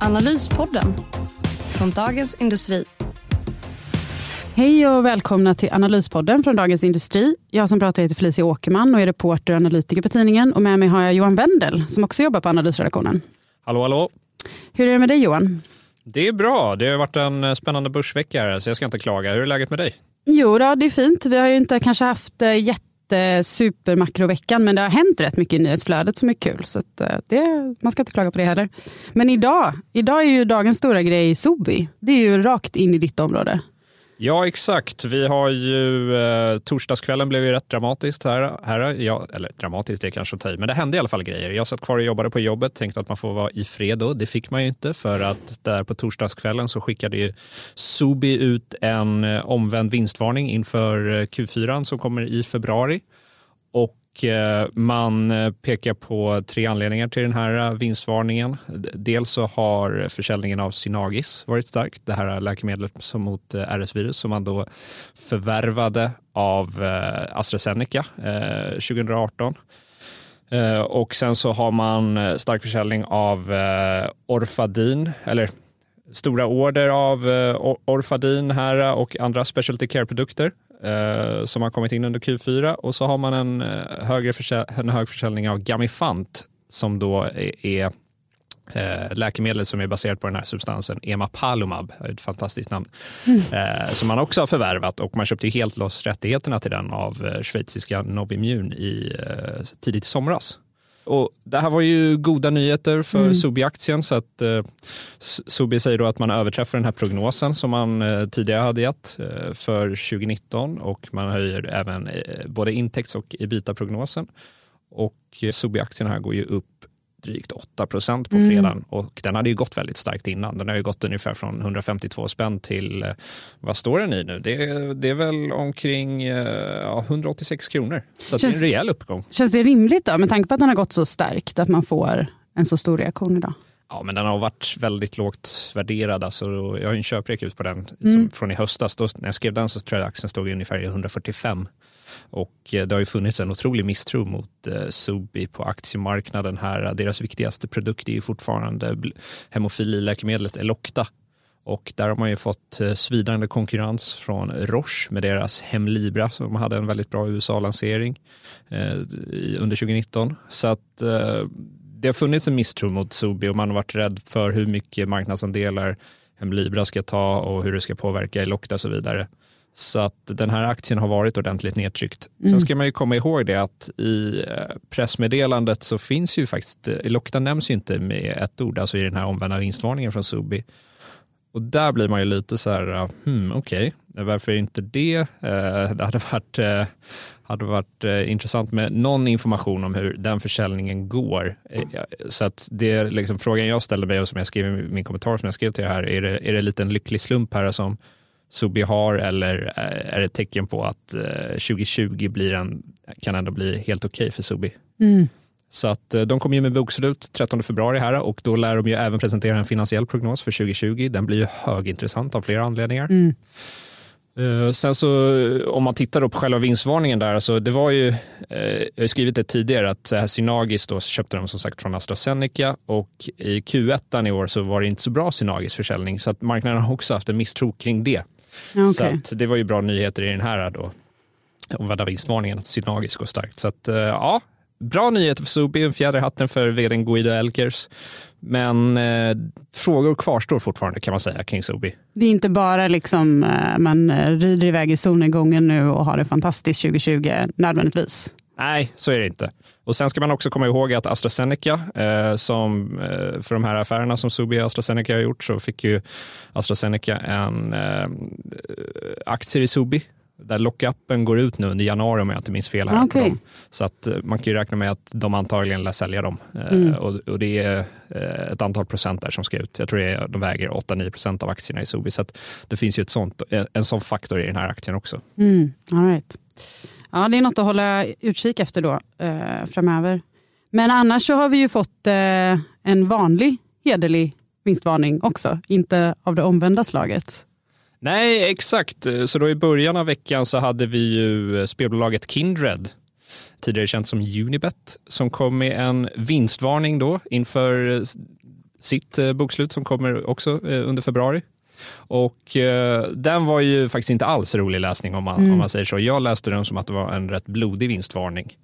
Analyspodden från Dagens Industri. Hej och välkomna till Analyspodden från Dagens Industri. Jag som pratar heter Felicia Åkerman och är reporter och analytiker på tidningen. Och med mig har jag Johan Wendel som också jobbar på analysredaktionen. Hallå, hallå. Hur är det med dig Johan? Det är bra. Det har varit en spännande börsvecka här, så jag ska inte klaga. Hur är läget med dig? Jo, då, det är fint. Vi har ju inte kanske haft eh, inte supermakroveckan, men det har hänt rätt mycket i nyhetsflödet som är kul. Så att, eh, det, man ska inte klaga på det heller. Men idag, idag är ju dagens stora grej Sobi. Det är ju rakt in i ditt område. Ja, exakt. Vi har ju, eh, torsdagskvällen blev ju rätt dramatiskt här. här ja, eller dramatiskt, det är kanske att ta i, men det hände i alla fall grejer. Jag satt kvar och jobbade på jobbet, tänkte att man får vara i fred då. Det fick man ju inte för att där på torsdagskvällen så skickade ju Sobi ut en eh, omvänd vinstvarning inför eh, Q4 som kommer i februari. Och Eh, man eh, pekar på tre anledningar till den här eh, vinstvarningen. Dels så har försäljningen av Synagis varit stark, det här läkemedlet mot RS-virus som man då förvärvade av AstraZeneca 2018. Och sen så har man stark försäljning av Orfadin, eller stora order av Orfadin här och andra specialty care-produkter eh, som har kommit in under Q4 och så har man en, eh, högre en hög försäljning av Gamifant som då är, är Eh, läkemedlet som är baserat på den här substansen Emapalumab, ett fantastiskt namn, mm. eh, som man också har förvärvat och man köpte helt loss rättigheterna till den av eh, schweiziska Novimun i, eh, tidigt i somras. Och det här var ju goda nyheter för mm. Sobi-aktien. Så att, eh, Sobi säger då att man överträffar den här prognosen som man eh, tidigare hade gett eh, för 2019 och man höjer även eh, både intäkts och ebita-prognosen. Och eh, Sobi-aktien här går ju upp drygt 8 procent på mm. fredagen och den hade ju gått väldigt starkt innan. Den har ju gått ungefär från 152 spänn till, eh, vad står den i nu? Det, det är väl omkring eh, ja, 186 kronor. Så känns, det är en rejäl uppgång. Känns det rimligt då, med tanke på att den har gått så starkt, att man får en så stor reaktion idag? Ja, men den har varit väldigt lågt värderad. Alltså, jag har en köprek ut på den mm. från i höstas. Då, när jag skrev den så tror jag aktien stod ungefär i 145. Och eh, det har ju funnits en otrolig misstro mot eh, Sobi på aktiemarknaden här. Deras viktigaste produkt är ju fortfarande hemofililäkemedlet Elocta. Och där har man ju fått eh, svidande konkurrens från Roche med deras Hemlibra som hade en väldigt bra USA-lansering under 2019. Så att det har funnits en misstro mot Sobi och man har varit rädd för hur mycket marknadsandelar Hemlibra ska ta och hur det ska påverka Elocta och så vidare. Så att den här aktien har varit ordentligt nedtryckt. Mm. Sen ska man ju komma ihåg det att i eh, pressmeddelandet så finns ju faktiskt, Elocta nämns ju inte med ett ord, alltså i den här omvända vinstvarningen från Subi. Och där blir man ju lite så här, hmm, okej, okay. varför inte det? Eh, det hade varit, eh, hade varit intressant med någon information om hur den försäljningen går. Så att det är liksom frågan jag ställer mig och som jag skrev i min kommentar som jag skrev till det här, är det, är det lite en lycklig slump här som Subi har eller är det ett tecken på att 2020 eh, blir en, kan ändå bli helt okej okay för Subi? Mm. Så att eh, de kommer ju med bokslut 13 februari här och då lär de ju även presentera en finansiell prognos för 2020. Den blir ju högintressant av flera anledningar. Mm. Uh, sen så om man tittar på själva vinstvarningen där, alltså det var ju, uh, jag har skrivit det tidigare att Synagis då köpte de som sagt från AstraZeneca och i Q1 i år så var det inte så bra Synagis försäljning så att marknaden har också haft en misstro kring det. Okay. Så det var ju bra nyheter i den här då, omvända vinstvarningen, att Synagis går starkt. Så att, eh, ja, bra nyheter för Sobi, en fjäder i hatten för vdn Guido Elkers. Men eh, frågor kvarstår fortfarande kan man säga kring Sobi. Det är inte bara liksom eh, man rider iväg i solnedgången nu och har det fantastiskt 2020 nödvändigtvis. Nej, så är det inte. Och Sen ska man också komma ihåg att AstraZeneca, eh, som, eh, för de här affärerna som Sobi och AstraZeneca har gjort, så fick ju AstraZeneca en eh, aktier i Sobi Där lockupen går ut nu under januari om jag inte minns fel. här. Ah, dem. Så att eh, man kan ju räkna med att de antagligen lär sälja dem. Eh, Mm. Och, och det är eh, ett antal procent där som ska ut. Jag tror det är, de väger 8-9 procent av aktierna i Sobi. Så det finns ju ett sånt, en, en sån faktor i den här aktien också. Mm, all right. Ja, det är något att hålla utkik efter då eh, framöver. Men annars så har vi ju fått eh, en vanlig hederlig vinstvarning också, inte av det omvända slaget. Nej, exakt. Så då i början av veckan så hade vi ju spelbolaget Kindred, tidigare känt som Unibet, som kom med en vinstvarning då inför sitt eh, bokslut som kommer också eh, under februari. Och eh, den var ju faktiskt inte alls rolig läsning om man, om man säger så. Jag läste den som att det var en rätt blodig vinstvarning.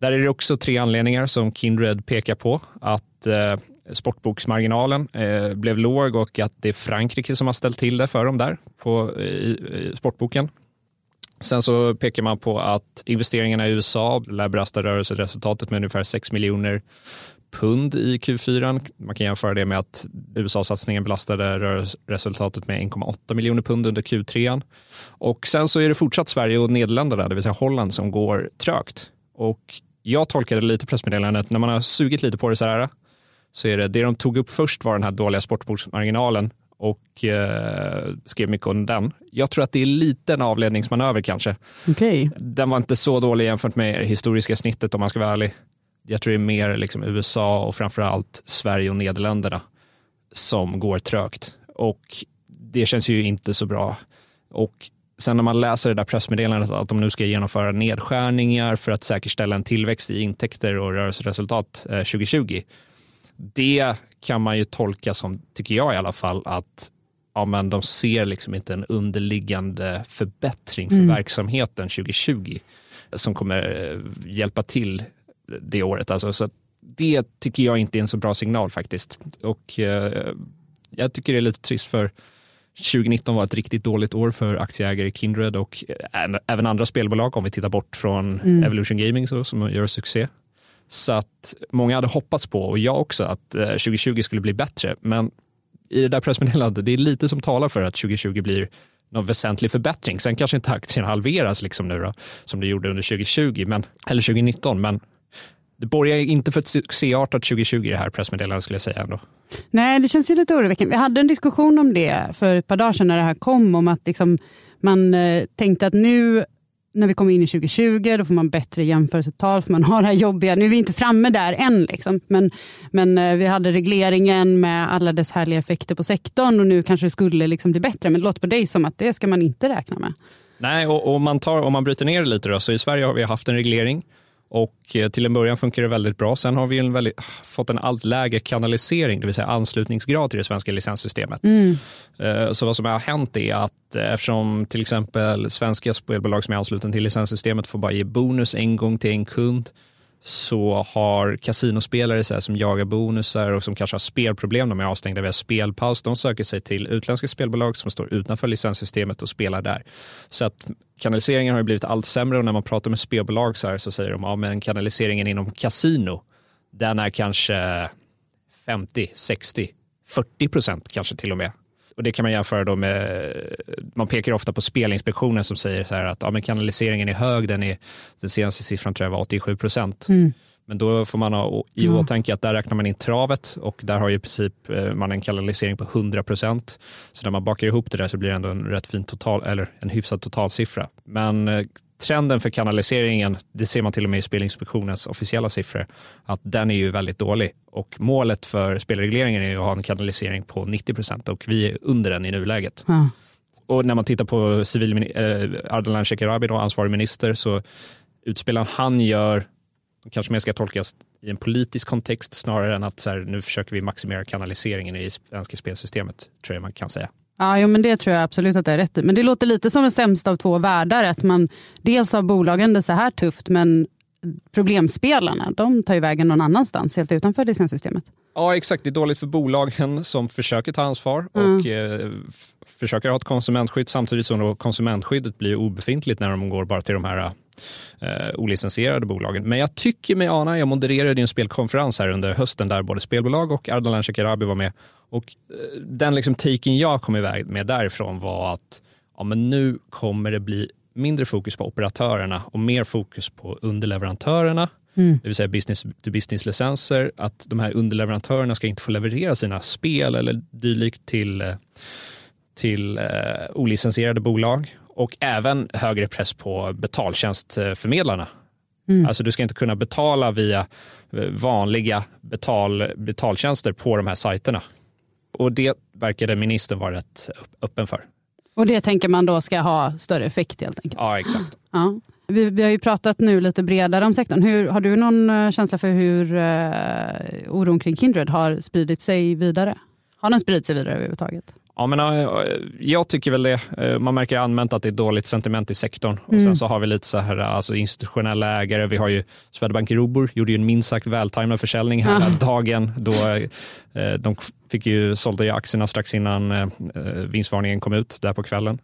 Där är det också tre anledningar som Kindred pekar på. Att eh, sportboksmarginalen eh, blev låg och att det är Frankrike som har ställt till det för dem där på, eh, i, i sportboken. Sen så pekar man på att investeringarna i USA lär belasta rörelseresultatet med ungefär 6 miljoner pund i Q4. Man kan jämföra det med att USA-satsningen belastade rörelseresultatet med 1,8 miljoner pund under Q3. Och sen så är det fortsatt Sverige och Nederländerna, det vill säga Holland, som går trögt. Och jag tolkade lite pressmeddelandet, när man har sugit lite på det så här, så är det, det de tog upp först var den här dåliga sportbordsmarginalen och eh, skrev mycket om den. Jag tror att det är lite en avledningsmanöver kanske. Okej. Den var inte så dålig jämfört med det historiska snittet om man ska vara ärlig. Jag tror det är mer liksom USA och framförallt Sverige och Nederländerna som går trögt. Och det känns ju inte så bra. Och sen när man läser det där pressmeddelandet att de nu ska genomföra nedskärningar för att säkerställa en tillväxt i intäkter och rörelseresultat eh, 2020. Det kan man ju tolka som, tycker jag i alla fall, att ja, men de ser liksom inte en underliggande förbättring för verksamheten 2020 som kommer eh, hjälpa till det året. Alltså, så det tycker jag inte är en så bra signal faktiskt. Och eh, jag tycker det är lite trist för 2019 var ett riktigt dåligt år för aktieägare i Kindred och ä- även andra spelbolag om vi tittar bort från Evolution Gaming så, som gör succé. Så att många hade hoppats på, och jag också, att eh, 2020 skulle bli bättre. Men i det där pressmeddelandet, det är lite som talar för att 2020 blir någon väsentlig förbättring. Sen kanske inte aktien halveras liksom nu då, som det gjorde under 2020, men, eller 2019. Men det borgar inte för ett succéartat 2020 i det här pressmeddelandet skulle jag säga ändå. Nej, det känns ju lite oroväckande. Vi hade en diskussion om det för ett par dagar sedan när det här kom, om att liksom man eh, tänkte att nu när vi kommer in i 2020, då får man bättre jämförelsetal, för man har det här jobbiga. Nu är vi inte framme där än, liksom. men, men eh, vi hade regleringen med alla dess härliga effekter på sektorn och nu kanske det skulle liksom bli bättre. Men det låter på dig som att det ska man inte räkna med. Nej, och, och man tar, om man bryter ner det lite då, så i Sverige har vi haft en reglering och eh, till en början funkar det väldigt bra. Sen har vi en väldigt, fått en allt lägre kanalisering, det vill säga anslutningsgrad till det svenska licenssystemet. Eh, Så vad som har hänt är att eh, eftersom till exempel svenska spelbolag som är anslutna till licenssystemet får bara ge bonus en gång till en kund så har kasinospelare så här, som jagar bonusar och som kanske har spelproblem, de är avstängda via spelpaus, de söker sig till utländska spelbolag som står utanför licenssystemet och spelar där. Så att kanaliseringen har ju blivit allt sämre och när man pratar med spelbolag så, här så säger de ja, men kanaliseringen inom kasino, den är kanske 50, 60, 40 procent kanske till och med. Och det kan man jämföra då med, man pekar ofta på Spelinspektionen som säger så här att ja, men kanaliseringen är hög, den, är, den senaste siffran tror jag var 87 procent. Mm. Men då får man ha i åtanke att där räknar man in travet och där har ju i princip eh, man en kanalisering på 100 procent. Så när man bakar ihop det där så blir det ändå en rätt fin total, eller en hyfsad totalsiffra. Men eh, trenden för kanaliseringen, det ser man till och med i Spelinspektionens officiella siffror, att den är ju väldigt dålig. Och målet för spelregleringen är ju att ha en kanalisering på 90 procent och vi är under den i nuläget. Ja. Och när man tittar på civilmin- eh, Ardalan Shekarabi, då, ansvarig minister, så utspelen han gör kanske mer ska tolkas i en politisk kontext snarare än att så här, nu försöker vi maximera kanaliseringen i svenska spelsystemet, tror jag man kan säga. Ja, jo, men det tror jag absolut att det är rätt i. Men det låter lite som en sämsta av två världar. Att man, dels har bolagen det så här tufft, men problemspelarna de tar ju vägen någon annanstans, helt utanför licenssystemet. Ja, exakt. Det är dåligt för bolagen som försöker ta ansvar och eh, försöker ha ett konsumentskydd samtidigt som då konsumentskyddet blir obefintligt när de går bara till de här eh, olicensierade bolagen. Men jag tycker mig ana, jag modererade en spelkonferens här under hösten där både spelbolag och Ardalan Shekarabi var med och eh, den liksom taken jag kom iväg med därifrån var att ja, men nu kommer det bli mindre fokus på operatörerna och mer fokus på underleverantörerna. Mm. Det vill säga business to business-licenser. Att de här underleverantörerna ska inte få leverera sina spel eller dylikt till, eh, till eh, olicensierade bolag. Och även högre press på betaltjänstförmedlarna. Mm. Alltså du ska inte kunna betala via eh, vanliga betal, betaltjänster på de här sajterna. Och det verkade ministern vara rätt öppen för. Och det tänker man då ska ha större effekt helt enkelt? Ja, exakt. Ja. Vi, vi har ju pratat nu lite bredare om sektorn. Hur, har du någon eh, känsla för hur eh, oron kring Kindred har spridit sig vidare? Har den spridit sig vidare överhuvudtaget? Ja, men, äh, jag tycker väl det. Äh, man märker allmänt att det är dåligt sentiment i sektorn. Och Mm. Sen så har vi lite så här, alltså institutionella ägare. Vi har ju Swedbank Robur, gjorde ju en minst sagt vältajmad försäljning här Ja. dagen. Då, de fick ju, sålde ju aktierna strax innan vinstvarningen kom ut där på kvällen.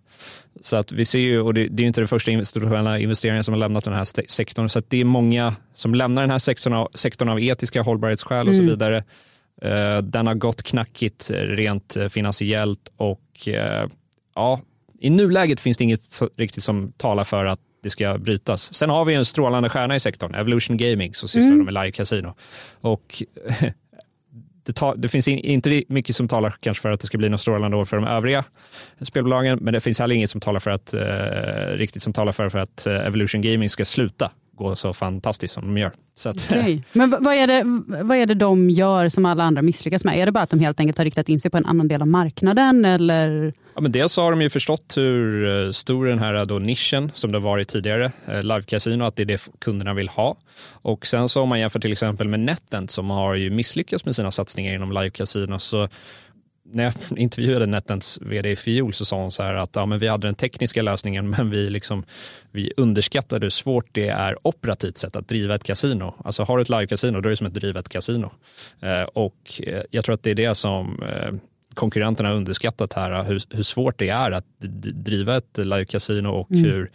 Så att vi ser ju, och det, är ju inte den första institutionella investeringen som har lämnat den här sektorn. Så det är många som lämnar den här sektorn av, sektorn av etiska hållbarhetsskäl och så Mm. vidare. Eh, Den har gått knackigt eh, rent eh, finansiellt och eh, ja, i nuläget finns det inget riktigt som talar för att det ska brytas. Sen har vi en strålande stjärna i sektorn, Evolution Gaming, som sysslar Mm. med live casino. Och det, tar, det finns in, inte mycket som talar kanske för att det ska bli något strålande år för de övriga spelbolagen, men det finns heller inget som talar för att, eh, riktigt som talar för, för att eh, Evolution Gaming ska sluta gå så fantastiskt som de gör. Så att, Okej. Men vad är, det, vad är det de gör som alla andra misslyckas med? Är det bara att de helt enkelt har riktat in sig på en annan del av marknaden? Eller? Ja, men dels har de ju förstått hur eh, stor den här då nischen som det varit tidigare, eh, live casino, att det är det kunderna vill ha. Och sen så om man jämför till exempel med NetEnt som har ju misslyckats med sina satsningar inom live casino så när jag intervjuade NetEnts vd i fjol så sa hon så här att ja, men vi hade den tekniska lösningen men vi, liksom, vi underskattade hur svårt det är operativt sett att driva ett kasino. Alltså har du ett live-casino då är det som att driva ett kasino. Eh, och eh, jag tror att det är det som eh, konkurrenterna har underskattat här, hur, hur svårt det är att driva ett live-casino och Mm. hur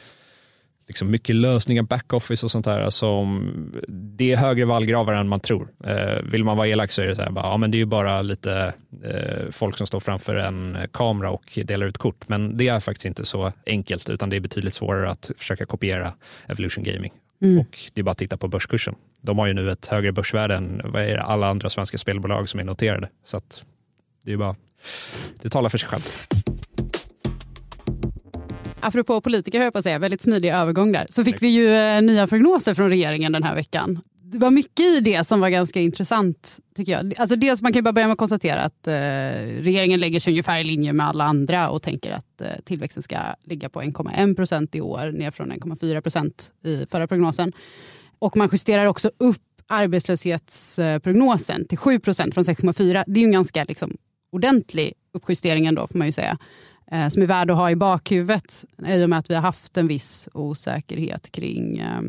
liksom mycket lösningar, backoffice och sånt där. Som, det är högre vallgravar än man tror. Eh, vill man vara elak så är det så här, bara, ja, men det är ju bara lite eh, folk som står framför en kamera och delar ut kort. Men det är faktiskt inte så enkelt utan det är betydligt svårare att försöka kopiera Evolution Gaming. Mm. Och det är bara att titta på börskursen. De har ju nu ett högre börsvärde än det, alla andra svenska spelbolag som är noterade. Så att det är bara, det talar för sig själv. Apropå politiker, höll jag på att säga, väldigt smidig övergång där, så fick vi ju eh, nya prognoser från regeringen den här veckan. Det var mycket i det som var ganska intressant, tycker jag. Alltså dels, man kan ju bara börja med att konstatera att eh, regeringen lägger sig ungefär i linje med alla andra och tänker att eh, tillväxten ska ligga på 1,1 procent i år, ner från 1,4 procent i förra prognosen. Och man justerar också upp arbetslöshetsprognosen till 7 procent från 6,4. Det är ju en ganska liksom, ordentlig uppjustering ändå, får man ju säga eh, som är värd att ha i bakhuvudet i och med att vi har haft en viss osäkerhet kring eh,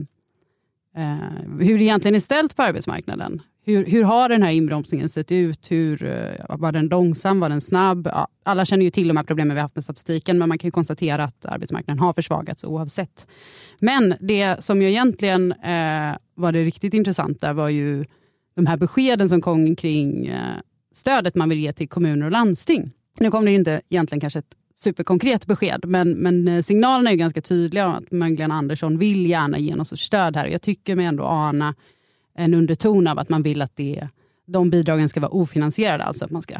eh hur det egentligen är ställt på arbetsmarknaden. Hur, hur har den här inbromsningen sett ut? Hur, eh, var den långsam? Var den snabb? Ja, alla känner ju till de här problemen vi har haft med statistiken men man kan ju konstatera att arbetsmarknaden har försvagats oavsett. Men det som ju egentligen eh, var det riktigt intressanta var ju de här beskeden som kom kring eh, stödet man vill ge till kommuner och landsting. Nu kom det ju inte egentligen kanske ett superkonkret besked, men, men eh, signalerna är ju ganska tydliga om att Magdalena Andersson vill gärna ge någon sorts stöd här. Jag tycker mig ändå ana en underton av att man vill att det, de bidragen ska vara ofinansierade, alltså att man ska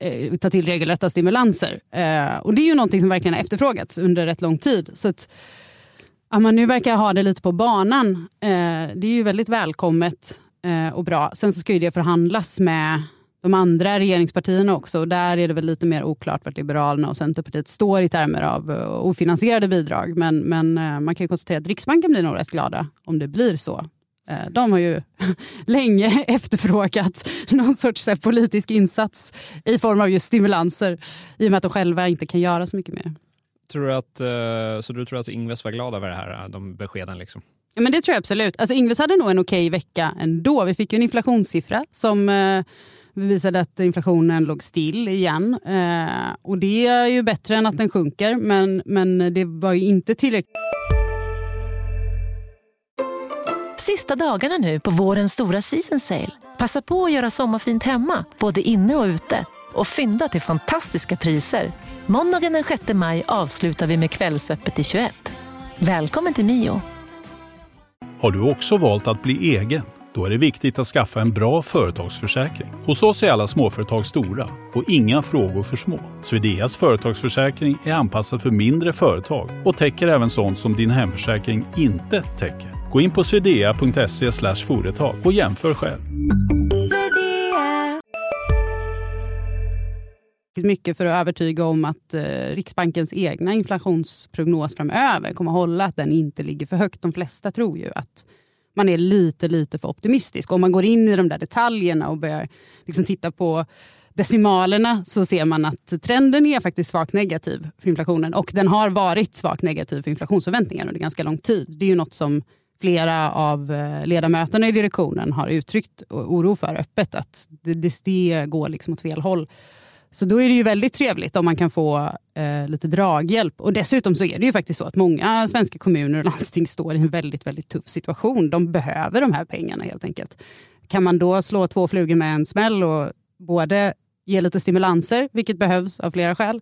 eh, ta till regelrätta stimulanser. Eh, och det är ju någonting som verkligen har efterfrågats under rätt lång tid. Så att, att man nu verkar ha det lite på banan, eh, det är ju väldigt välkommet eh, och bra. Sen så ska ju det förhandlas med de andra regeringspartierna också. Och där är det väl lite mer oklart vart Liberalerna och Centerpartiet står i termer av eh, ofinansierade bidrag. Men, men eh, man kan ju konstatera att Riksbanken blir nog rätt glada om det blir så. Eh, De har ju länge efterfrågat någon sorts politisk insats i form av just stimulanser i och med att de själva inte kan göra så mycket mer. Tror du att, så du tror att Ingves var glad över det här, de beskeden? Liksom? Ja, men det tror jag absolut. Alltså, Ingves hade nog en okej vecka ändå. Vi fick ju en inflationssiffra som visade att inflationen låg still igen. Eh, och det är ju bättre än att den sjunker, men, men det var ju inte tillräckligt. Sista dagarna nu på vårens stora season sale. Passa på att göra sommarfint hemma, både inne och ute. Och fynda till fantastiska priser. Måndagen den 6 maj avslutar vi med Kvällsöppet i 21. Välkommen till Mio. Har du också valt att bli egen? Då är det viktigt att skaffa en bra företagsförsäkring. Hos oss är alla småföretag stora och inga frågor för små. Swedeas företagsförsäkring är anpassad för mindre företag och täcker även sånt som din hemförsäkring inte täcker. Gå in på swedea.se företag och jämför själv. mycket för att övertyga om att eh, Riksbankens egna inflationsprognos framöver kommer att hålla, att den inte ligger för högt. De flesta tror ju att man är lite, lite för optimistisk. Om man går in i de där detaljerna och börjar liksom titta på decimalerna så ser man att trenden är faktiskt svagt negativ för inflationen. Och den har varit svagt negativ för inflationsförväntningar under ganska lång tid. Det är ju något som flera av eh, ledamöterna i direktionen har uttryckt oro för öppet. Att det, det, det går liksom åt fel håll. Så då är det ju väldigt trevligt om man kan få eh, lite draghjälp. Och dessutom så är det ju faktiskt så att många svenska kommuner och landsting står i en väldigt, väldigt tuff situation. De behöver de här pengarna helt enkelt. Kan man då slå två flugor med en smäll och både ge lite stimulanser, vilket behövs av flera skäl,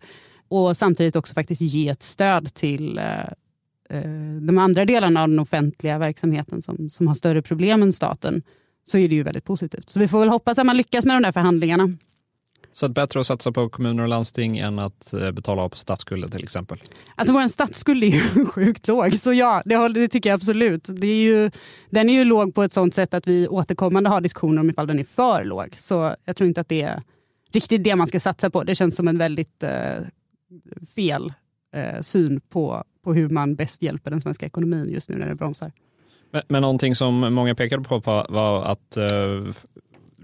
och samtidigt också faktiskt ge ett stöd till eh, eh de andra delarna av den offentliga verksamheten som, som har större problem än staten, så är det ju väldigt positivt. Så vi får väl hoppas att man lyckas med de där förhandlingarna. Så att bättre att satsa på kommuner och landsting än att eh, betala av på statsskulden till exempel? Alltså vår statsskuld är ju sjukt låg, så ja, det, det tycker jag absolut. Det är ju, den är ju låg på ett sånt sätt att vi återkommande har diskussioner om ifall den är för låg. Så jag tror inte att det är riktigt det man ska satsa på. Det känns som en väldigt eh, fel eh, syn på, på hur man bäst hjälper den svenska ekonomin just nu när det bromsar. Men, men någonting som många pekade på var att eh,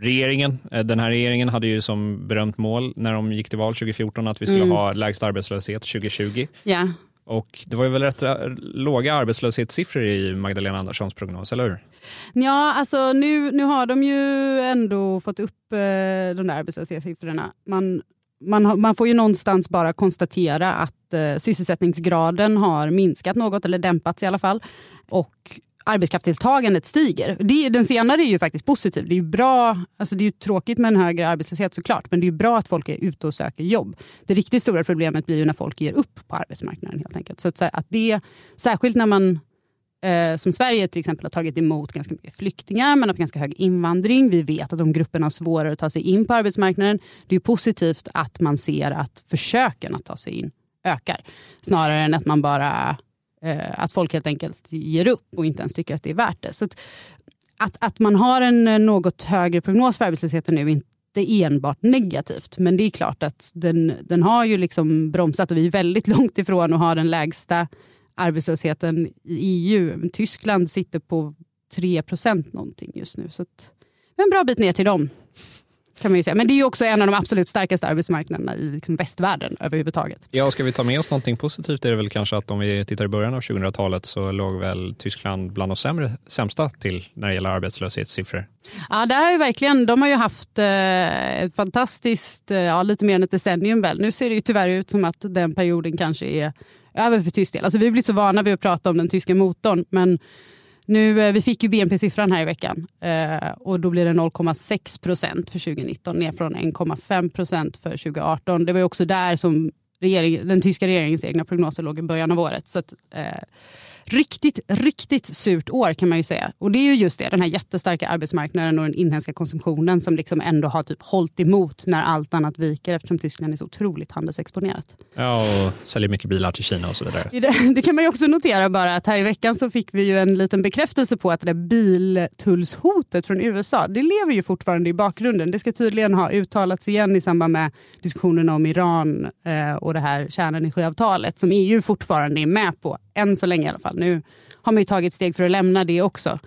regeringen, eh, den här regeringen hade ju som berömt mål när de gick till val 2014 att vi skulle mm. ha lägst arbetslöshet 2020. Yeah. Och det var ju väl rätt eh, låga arbetslöshetssiffror i Magdalena Anderssons prognos, eller hur? Ja, alltså nu, nu har de ju ändå fått upp eh, de där arbetslöshetssiffrorna. Man, man, man får ju någonstans bara konstatera att eh, sysselsättningsgraden har minskat något, eller dämpats i alla fall. Och arbetskraftsdeltagandet stiger. Det, den senare är ju faktiskt positiv. Det är ju bra, alltså det är ju tråkigt med en högre arbetslöshet såklart, men det är bra att folk är ute och söker jobb. Det riktigt stora problemet blir ju när folk ger upp på arbetsmarknaden helt enkelt. Så att, att det, särskilt när man eh, som Sverige till exempel har tagit emot ganska mycket flyktingar, man har haft ganska hög invandring. Vi vet att de grupperna har svårare att ta sig in på arbetsmarknaden. Det är positivt att man ser att försöken att ta sig in ökar. Snarare än att man bara Eh, att folk helt enkelt ger upp och inte ens tycker att det är värt det. Så att, att, att man har en eh, något högre prognos för arbetslösheten nu är inte enbart negativt. Men det är klart att den, den har ju liksom bromsat och vi är väldigt långt ifrån att ha den lägsta arbetslösheten i EU. Tyskland sitter på 3 procent någonting just nu. Så att, en bra bit ner till dem. Kan man ju säga. Men det är ju också en av de absolut starkaste arbetsmarknaderna i liksom västvärlden överhuvudtaget. Ja, ska vi ta med oss någonting positivt är det väl kanske att om vi tittar i början av 2000-talet så låg väl Tyskland bland de sämre, sämsta till när det gäller arbetslöshetssiffror. Ja, det är verkligen, de har ju haft eh, ett fantastiskt, eh, ja, lite mer än ett decennium väl. Nu ser det ju tyvärr ut som att den perioden kanske är över för tysk del. Alltså, vi blivit så vana vid att prata om den tyska motorn, men nu, eh, vi fick ju BNP-siffran här i veckan eh, och då blir det 0,6 procent för 2019 ner från 1,5 procent för 2018. Det var också där som regering, den tyska regeringens egna prognoser låg i början av året. Så att, eh, riktigt, riktigt surt år kan man ju säga. Och det är ju just det, den här jättestarka arbetsmarknaden och den inhemska konsumtionen som liksom ändå har typ hållit emot när allt annat viker eftersom Tyskland är så otroligt handelsexponerat. Ja, och säljer mycket bilar till Kina och så vidare. Det, det kan man ju också notera bara att här i veckan så fick vi ju en liten bekräftelse på att det där biltullshotet från USA, det lever ju fortfarande i bakgrunden. Det ska tydligen ha uttalats igen i samband med diskussionerna om Iran eh, och det här kärnenergiavtalet som EU fortfarande är med på än så länge i alla fall. Nu har man ju tagit steg för att lämna det också.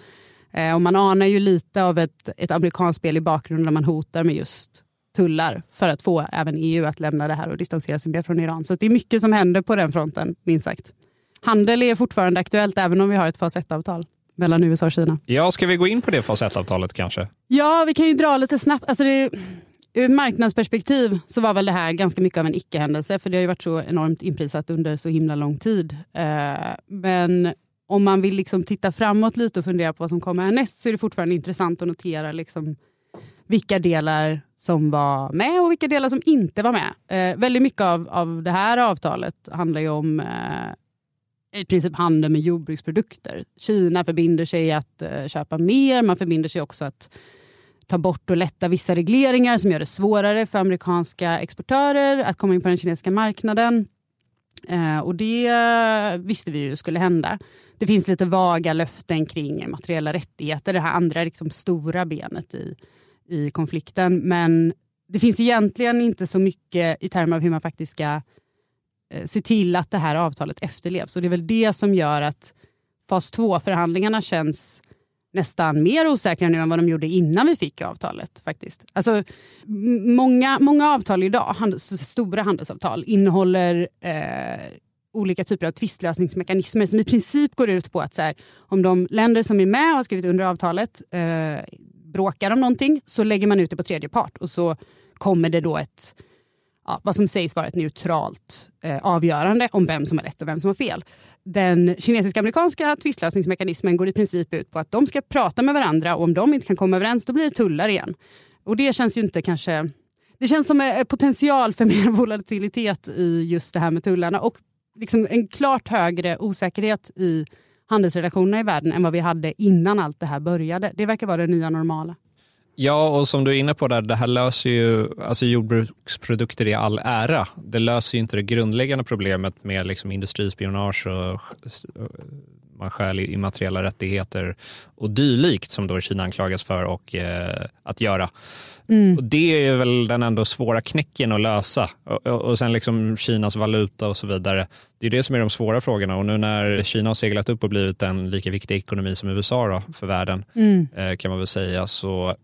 Eh, och man anar ju lite av ett, ett amerikanskt spel i bakgrunden där man hotar med just tullar för att få även EU att lämna det här och distansera sig mer från Iran. Så det är mycket som händer på den fronten, minst sagt. Handel är fortfarande aktuellt även om vi har ett fas 1-avtal mellan USA och Kina. Ja, ska vi gå in på det fas 1-avtalet kanske? Ja, vi kan ju dra lite snabbt. Alltså det, ur ett marknadsperspektiv så var väl det här ganska mycket av en icke-händelse för det har ju varit så enormt inprisat under så himla lång tid. Eh, men om man vill liksom titta framåt lite och fundera på vad som kommer härnäst så är det fortfarande intressant att notera liksom vilka delar som var med och vilka delar som inte var med. Eh, väldigt mycket av, av det här avtalet handlar ju om eh, i princip handel med jordbruksprodukter. Kina förbinder sig att eh, köpa mer, man förbinder sig också att ta bort och lätta vissa regleringar som gör det svårare för amerikanska exportörer att komma in på den kinesiska marknaden. Eh, och det visste vi ju skulle hända. Det finns lite vaga löften kring materiella rättigheter, det här andra liksom stora benet i, i konflikten. Men det finns egentligen inte så mycket i termer av hur man faktiskt ska eh, se till att det här avtalet efterlevs. Och Det är väl det som gör att fas 2-förhandlingarna känns nästan mer osäkra nu än vad de gjorde innan vi fick avtalet. faktiskt. Alltså, många, många avtal idag, handels, stora handelsavtal, innehåller eh, olika typer av tvistlösningsmekanismer som i princip går ut på att så här, om de länder som är med och har skrivit under avtalet eh, bråkar om någonting så lägger man ut det på tredje part och så kommer det då ett ja, vad som sägs vara ett neutralt eh, avgörande om vem som har rätt och vem som har fel. Den kinesisk-amerikanska tvistlösningsmekanismen går i princip ut på att de ska prata med varandra och om de inte kan komma överens då blir det tullar igen. Och det känns ju inte kanske... Det känns som en potential för mer volatilitet i just det här med tullarna och liksom en klart högre osäkerhet i handelsrelationerna i världen än vad vi hade innan allt det här började. Det verkar vara det nya normala. Ja, och som du är inne på, där, det här löser ju, alltså jordbruksprodukter i all ära. Det löser ju inte det grundläggande problemet med liksom industrispionage och man stjäl immateriella rättigheter och dylikt som då Kina anklagas för och, eh, att göra. Mm. Och det är väl den ändå svåra knäcken att lösa. Och, och, och, sen liksom Kinas valuta och så vidare. Det är det som är de svåra frågorna. Och nu när Kina har seglat upp och blivit en lika viktig ekonomi som USA då, för världen, mm. eh, kan man väl säga, så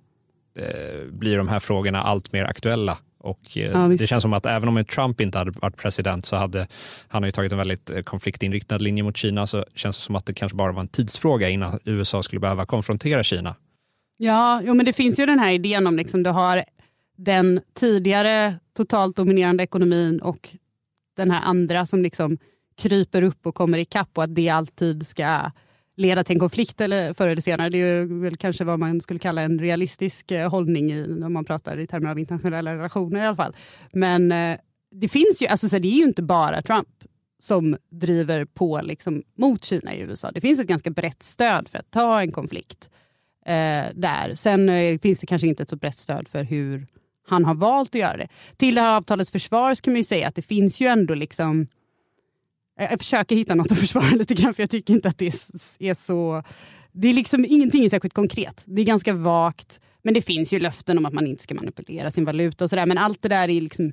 blir de här frågorna allt mer aktuella. Och eh, ja, det känns som att även om Trump inte hade varit president så hade han har tagit en väldigt eh, konfliktinriktad linje mot Kina så känns det som att det kanske bara var en tidsfråga innan USA skulle behöva konfrontera Kina. Ja, jo, men det finns ju den här idén om liksom du har den tidigare totalt dominerande ekonomin och den här andra som liksom kryper upp och kommer ikapp och att det alltid ska leda till en konflikt eller förr eller senare. Det är väl kanske vad man skulle kalla en realistisk eh, hållning i, om man pratar i termer av internationella relationer i alla fall. Men eh, det finns ju, alltså så det är ju inte bara Trump som driver på liksom mot Kina i USA. Det finns ett ganska brett stöd för att ta en konflikt eh, där. Sen eh, finns det kanske inte ett så brett stöd för hur han har valt att göra det. Till det här avtalets försvar kan man ju säga att det finns ju ändå liksom jag försöker hitta något att försvara lite grann för jag tycker inte att det är så... Det är liksom ingenting är särskilt konkret. Det är ganska vagt. Men det finns ju löften om att man inte ska manipulera sin valuta och sådär. Men allt det där är liksom...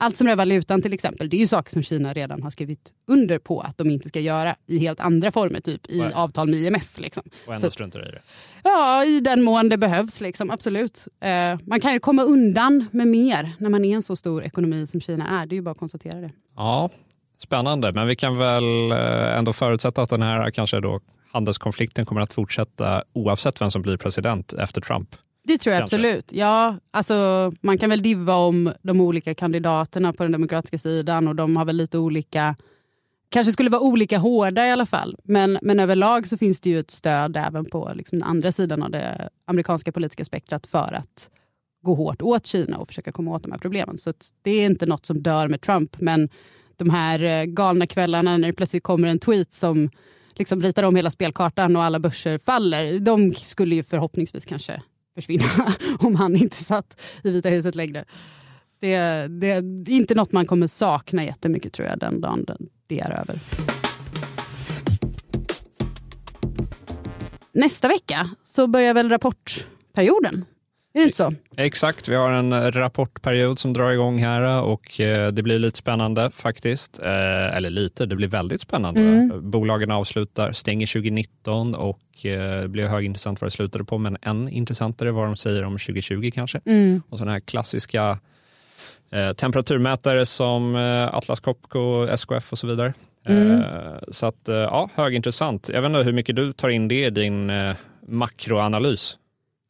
Allt som rör valutan till exempel, det är ju saker som Kina redan har skrivit under på att de inte ska göra i helt andra former, typ i Nej. avtal med IMF. Liksom. Och ändå struntar i det? Ja, i den mån det behövs, liksom, absolut. Eh, man kan ju komma undan med mer när man är en så stor ekonomi som Kina är. Det är ju bara att konstatera det. Ja, Spännande, men vi kan väl eh, ändå förutsätta att den här kanske då handelskonflikten kommer att fortsätta oavsett vem som blir president efter Trump. Det tror jag kanske. absolut. Ja, alltså, man kan väl diva om de olika kandidaterna på den demokratiska sidan och de har väl lite olika kanske skulle vara olika hårda i alla fall. Men, men överlag så finns det ju ett stöd även på liksom den andra sidan av det amerikanska politiska spektrat för att gå hårt åt Kina och försöka komma åt de här problemen. Så det är inte något som dör med Trump. Men de här eh, galna kvällarna när det plötsligt kommer en tweet som liksom ritar om hela spelkartan och alla börser faller. De skulle ju förhoppningsvis kanske försvinna om han inte satt i Vita huset längre. Det, det är inte något man kommer sakna jättemycket tror jag den dagen det är över. Nästa vecka så börjar väl rapportperioden är det inte så? Exakt, vi har en rapportperiod som drar igång här och eh, det blir lite spännande faktiskt. Eh, eller lite, det blir väldigt spännande. Mm. Bolagen avslutar, stänger 2019 och eh, det blir högintressant vad det slutade på, men än intressantare vad de säger om 2020 kanske. Mm. Och sådana här klassiska temperaturmätare som Atlas Copco, SKF och så vidare. Mm. Så att ja, högintressant. Jag vet inte hur mycket du tar in det i din makroanalys.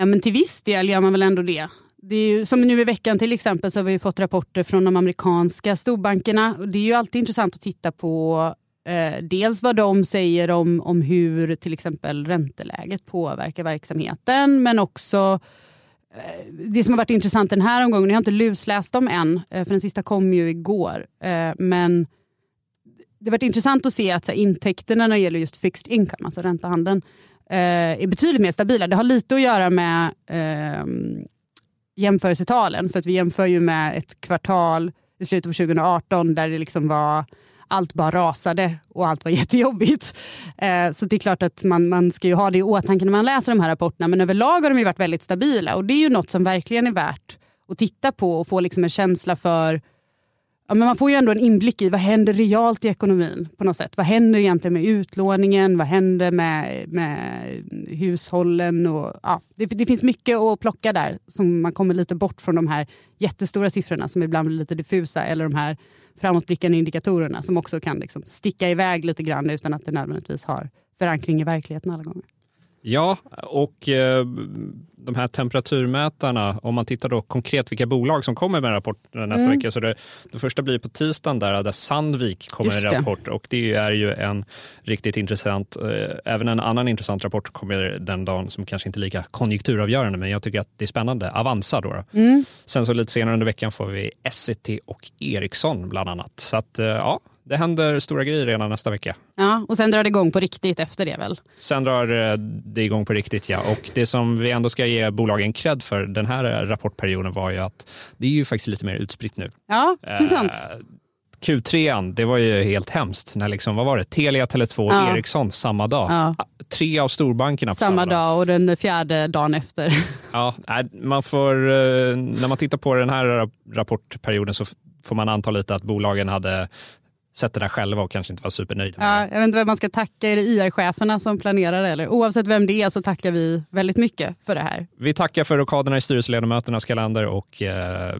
Ja, men till viss del gör man väl ändå det. det är ju, som nu i veckan till exempel så har vi fått rapporter från de amerikanska storbankerna. Det är ju alltid intressant att titta på eh, dels vad de säger om, om hur till exempel ränteläget påverkar verksamheten men också eh, det som har varit intressant den här omgången, jag har inte lusläst dem än, eh, för den sista kom ju igår, eh, men det har varit intressant att se att så här, intäkterna när det gäller just fixed income, alltså räntehandeln, Eh, är betydligt mer stabila. Det har lite att göra med eh, jämförelsetalen, för att vi jämför ju med ett kvartal i slutet av 2018 där det liksom var allt bara rasade och allt var jättejobbigt. Eh, så det är klart att man, man ska ju ha det i åtanke när man läser de här rapporterna. Men överlag har de ju varit väldigt stabila och det är ju något som verkligen är värt att titta på och få liksom en känsla för Ja, men man får ju ändå en inblick i vad händer realt i ekonomin. på något sätt. Vad händer egentligen med utlåningen? Vad händer med, med hushållen? Och, ja, det, det, finns mycket att plocka där. som Man kommer lite bort från de här jättestora siffrorna som ibland blir lite diffusa. Eller de här framåtblickande indikatorerna som också kan liksom sticka iväg lite grann utan att det nödvändigtvis har förankring i verkligheten alla gånger. Ja, och eh, de här temperaturmätarna, om man tittar då konkret vilka bolag som kommer med rapport nästa mm. vecka. Så det, det första blir på tisdagen där, där Sandvik kommer med en rapport och det är ju en riktigt intressant, eh, även en annan intressant rapport kommer den dagen som kanske inte är lika konjunkturavgörande men jag tycker att det är spännande. Avanza då. då. Mm. Sen så lite senare under veckan får vi Essity och Ericsson bland annat. Så att eh, ja, det händer stora grejer redan nästa vecka. Ja, och sen drar det igång på riktigt efter det väl? Sen drar eh, det igång på riktigt, ja. Och det som vi ändå ska ge bolagen cred för den här rapportperioden var ju att det är ju faktiskt lite mer utspritt nu. Ja, det är sant. Eh, Q3, det var ju helt hemskt. När liksom, vad var det? Telia, Tele2 och ja. Ericsson samma dag. Ja. Tre av storbankerna samma, samma dag. och den fjärde dagen efter. Ja, man får, eh, när man tittar på den här rapportperioden så får man anta lite att bolagen hade sett det där själva och kanske inte var supernöjda. Ja, jag vet inte vem man ska tacka. Är det IR-cheferna som planerar det? Eller? Oavsett vem det är så tackar vi väldigt mycket för det här. Vi tackar för rockaderna i styrelseledamöternas kalender och eh,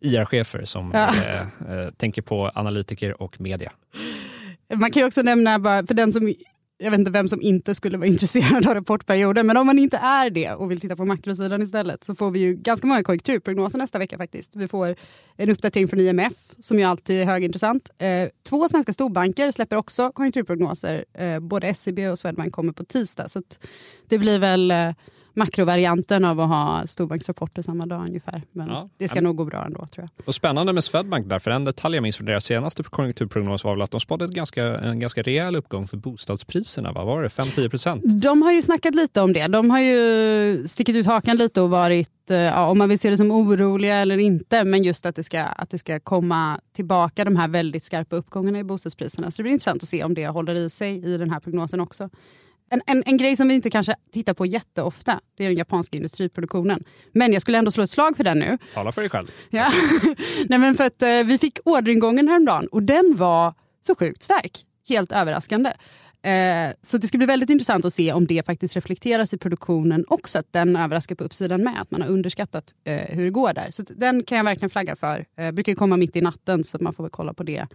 IR-chefer som ja. eh, eh, tänker på analytiker och media. Man kan ju också nämna, bara, för den som jag vet inte vem som inte skulle vara intresserad av rapportperioden, men om man inte är det och vill titta på makrosidan istället så får vi ju ganska många konjunkturprognoser nästa vecka faktiskt. Vi får en uppdatering från IMF som ju alltid är högintressant. Eh, två svenska storbanker släpper också konjunkturprognoser. Eh, både SEB och Swedbank kommer på tisdag så det blir väl eh, makrovarianten av att ha storbanksrapporter samma dag ungefär. Men ja. det ska ja. nog gå bra ändå tror jag. Och spännande med Swedbank därför en detalj jag minns från deras senaste konjunkturprognos var väl att de spådde ett ganska, en ganska rejäl uppgång för bostadspriserna. Vad var det? 5-10 procent? De har ju snackat lite om det. De har ju stickit ut hakan lite och varit eh, Ja, om man vill se det som oroliga eller inte, men just att det, ska, att det ska komma tillbaka de här väldigt skarpa uppgångarna i bostadspriserna. Så det blir intressant att se om det håller i sig i den här prognosen också. En, en, en, grej som vi inte kanske tittar på jätteofta, det är den japanska industriproduktionen. Men jag skulle ändå slå ett slag för den nu. Tala för dig själv. Ja. Nej, men för att, eh, vi fick orderingången häromdagen och den var så sjukt stark. Helt överraskande. Eh, så det ska bli väldigt intressant att se om det faktiskt reflekteras i produktionen också. Att den överraskar på uppsidan med. Att man har underskattat eh, hur det går där. Så den kan jag verkligen flagga för. Eh, brukar komma mitt i natten så man får väl kolla på det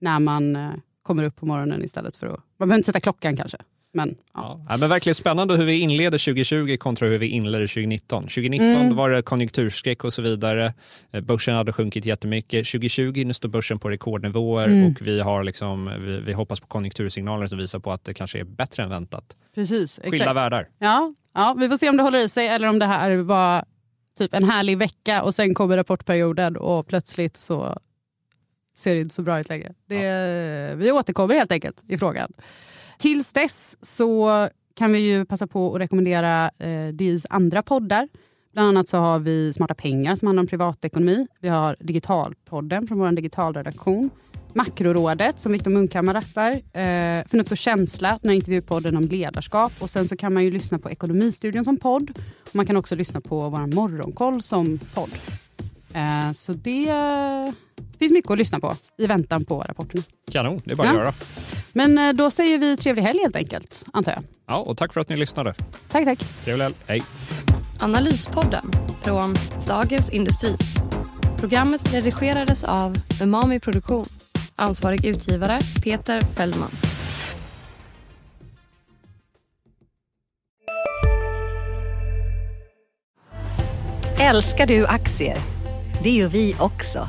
när man eh, kommer upp på morgonen istället för att... Man behöver inte sätta klockan kanske. Men, ja. Ja, men verkligen spännande hur vi inleder 2020 kontra hur vi inleder 2019. 2019 mm. var det konjunkturskräck och så vidare. Eh, börsen hade sjunkit jättemycket. 2020 nu står börsen på rekordnivåer mm. och vi, har liksom, vi, vi, hoppas på konjunktursignaler som visar på att det kanske är bättre än väntat. Precis, Skilda exakt. världar. Ja, ja, vi får se om det håller i sig eller om det här var typ en härlig vecka och sen kommer rapportperioden och plötsligt så ser det inte så bra ut längre. Det, ja. Vi återkommer helt enkelt i frågan. Tills dess så kan vi ju passa på att rekommendera eh, DIs andra poddar. Bland annat så har vi Smarta pengar som handlar om privatekonomi. Vi har Digitalpodden från vår digitalredaktion. Makrorådet som Viktor Munkhammar rattar. Eh, Förnuft och känsla, den här intervjupodden om ledarskap. Och sen så kan man ju lyssna på Ekonomistudion som podd. Och man kan också lyssna på vår Morgonkoll som podd. Eh, så det finns mycket att lyssna på i väntan på rapporterna. Kanon, det är bara ja. att göra. Men eh, då säger vi trevlig helg helt enkelt, antar jag. Ja, och tack för att ni lyssnade. Tack, tack. Trevlig helg. Hej. Analyspodden från Dagens Industri. Programmet redigerades av Umami Produktion. Ansvarig utgivare Peter Fellman. Älskar du aktier? Det gör vi också.